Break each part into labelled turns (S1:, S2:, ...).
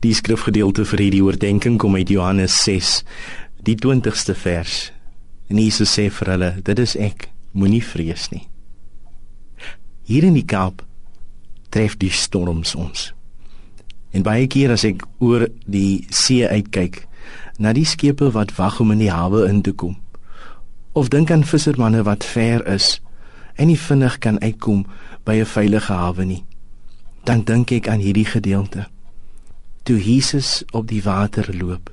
S1: Die skrifgedeelte vir hierdie oordeenking kom uit Johannes 6, die 20ste vers. En Jesus sê vir hulle: "Dit is ek, moenie vrees nie." Hier in die Kaap tref die storms ons. En baie keer as ek oor die see uitkyk na die skepe wat wag om in die hawe in te kom, of dink aan vissermanne wat ver is en nie vinnig kan uitkom by 'n veilige hawe nie, dan dink ek aan hierdie gedeelte toe Jesus op die water loop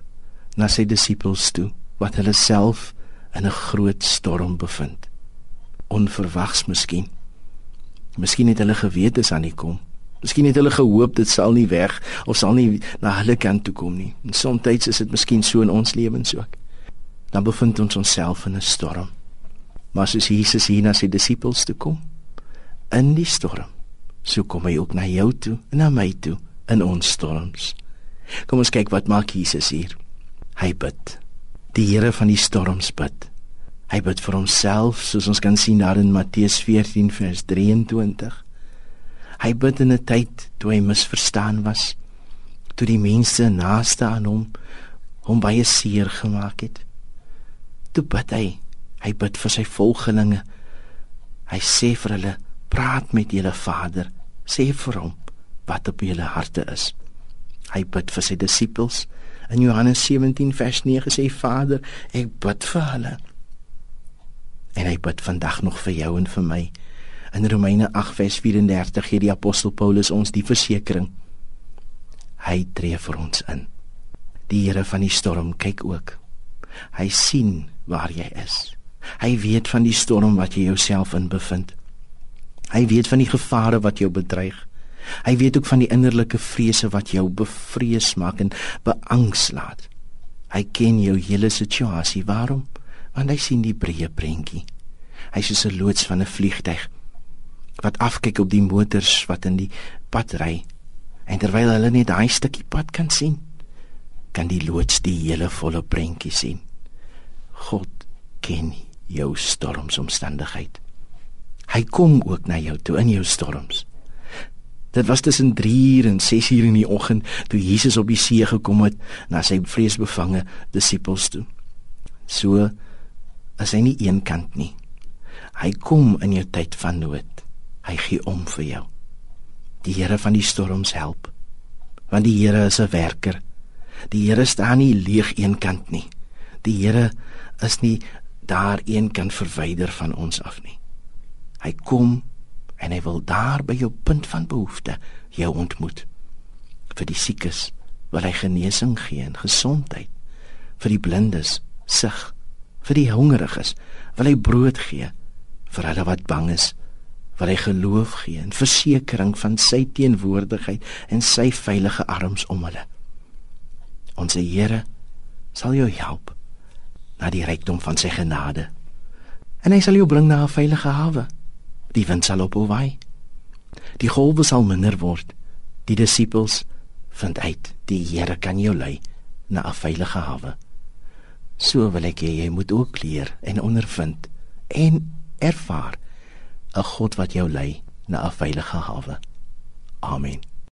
S1: na sy disippels toe wat hulle self in 'n groot storm bevind. Onverwags miskien. Miskien het hulle geweet dit sal nie kom. Miskien het hulle gehoop dit sal nie weg of sal nie na hulle kant toe kom nie. En soms is dit miskien so in ons lewens ook. Dan bevind ons onsself in 'n storm. Maar soos Jesus hier na sy disippels toe kom in die storm so kom hy ook na jou toe en na my toe in ons storms. Kom ons kyk wat maak Jesus hier. Hy bid. Die Here van die storms bid. Hy bid vir homself soos ons kan sien daar in Matteus 14 vers 23. Hy bid in 'n tyd toe hy misverstaan was, toe die mense naaste aan hom hom baie seer gemaak het. Toe bid hy. Hy bid vir sy volgelinge. Hy sê vir hulle: "Praat met julle Vader, sê vir hom wat op julle harte is. Hy bid vir sy disippels. In Johannes 17 vers 9 sê Vader, ek bid vir hulle. En hy bid vandag nog vir jou en vir my. In Romeine 8 vers 34 gee die apostel Paulus ons die versekering. Hy tree vir ons in. Die Here van die storm kyk ook. Hy sien waar jy is. Hy weet van die storm wat jy jouself in bevind. Hy weet van die gevare wat jou bedreig. Hy weet ook van die innerlike vrese wat jou bevrees maak en beangs laat. Hy ken jou hele situasie. Waarom? Want hy sien die breë prentjie. Hy is 'n loods van 'n vliegtyg wat afkyk op die motors wat in die pad ry. En terwyl hulle net daai stukkie pad kan sien, kan die loods die hele volle prentjie sien. God ken jou stormsomstandigheid. Hy kom ook na jou toe in jou storms. Dit was tussen 3 uur en 6 uur in die oggend toe Jesus op die see gekom het na sy vreesbevange disippels toe. So as hy nie een kant nie. Hy kom in jou tyd van nood. Hy gee om vir jou. Die Here van die storms help. Want die Here is 'n werker. Die Here staan nie leeg een kant nie. Die Here is nie daar een kant verwyder van ons af nie. Hy kom en hy wil daar by jou punt van behoefte jou ontmoet. Vir die siekes wil hy genesing gee en gesondheid. Vir die blindes sig. Vir die hongeriges wil hy brood gee. Vir hulle wat bang is, wil hy geloof gee en versekering van sy teenwoordigheid en sy veilige arms om hulle. Ons Here sal jou help na die rykdom van sy genade. En hy sal jou bring na 'n veilige hawe die wind sal ophou waai. Die golwe sal minder word. Die disippels vind uit die Here kan jou lei na 'n veilige hawe. So wil ek hê jy moet ook leer en ondervind en ervaar 'n God wat jou lei na 'n veilige hawe. Amen.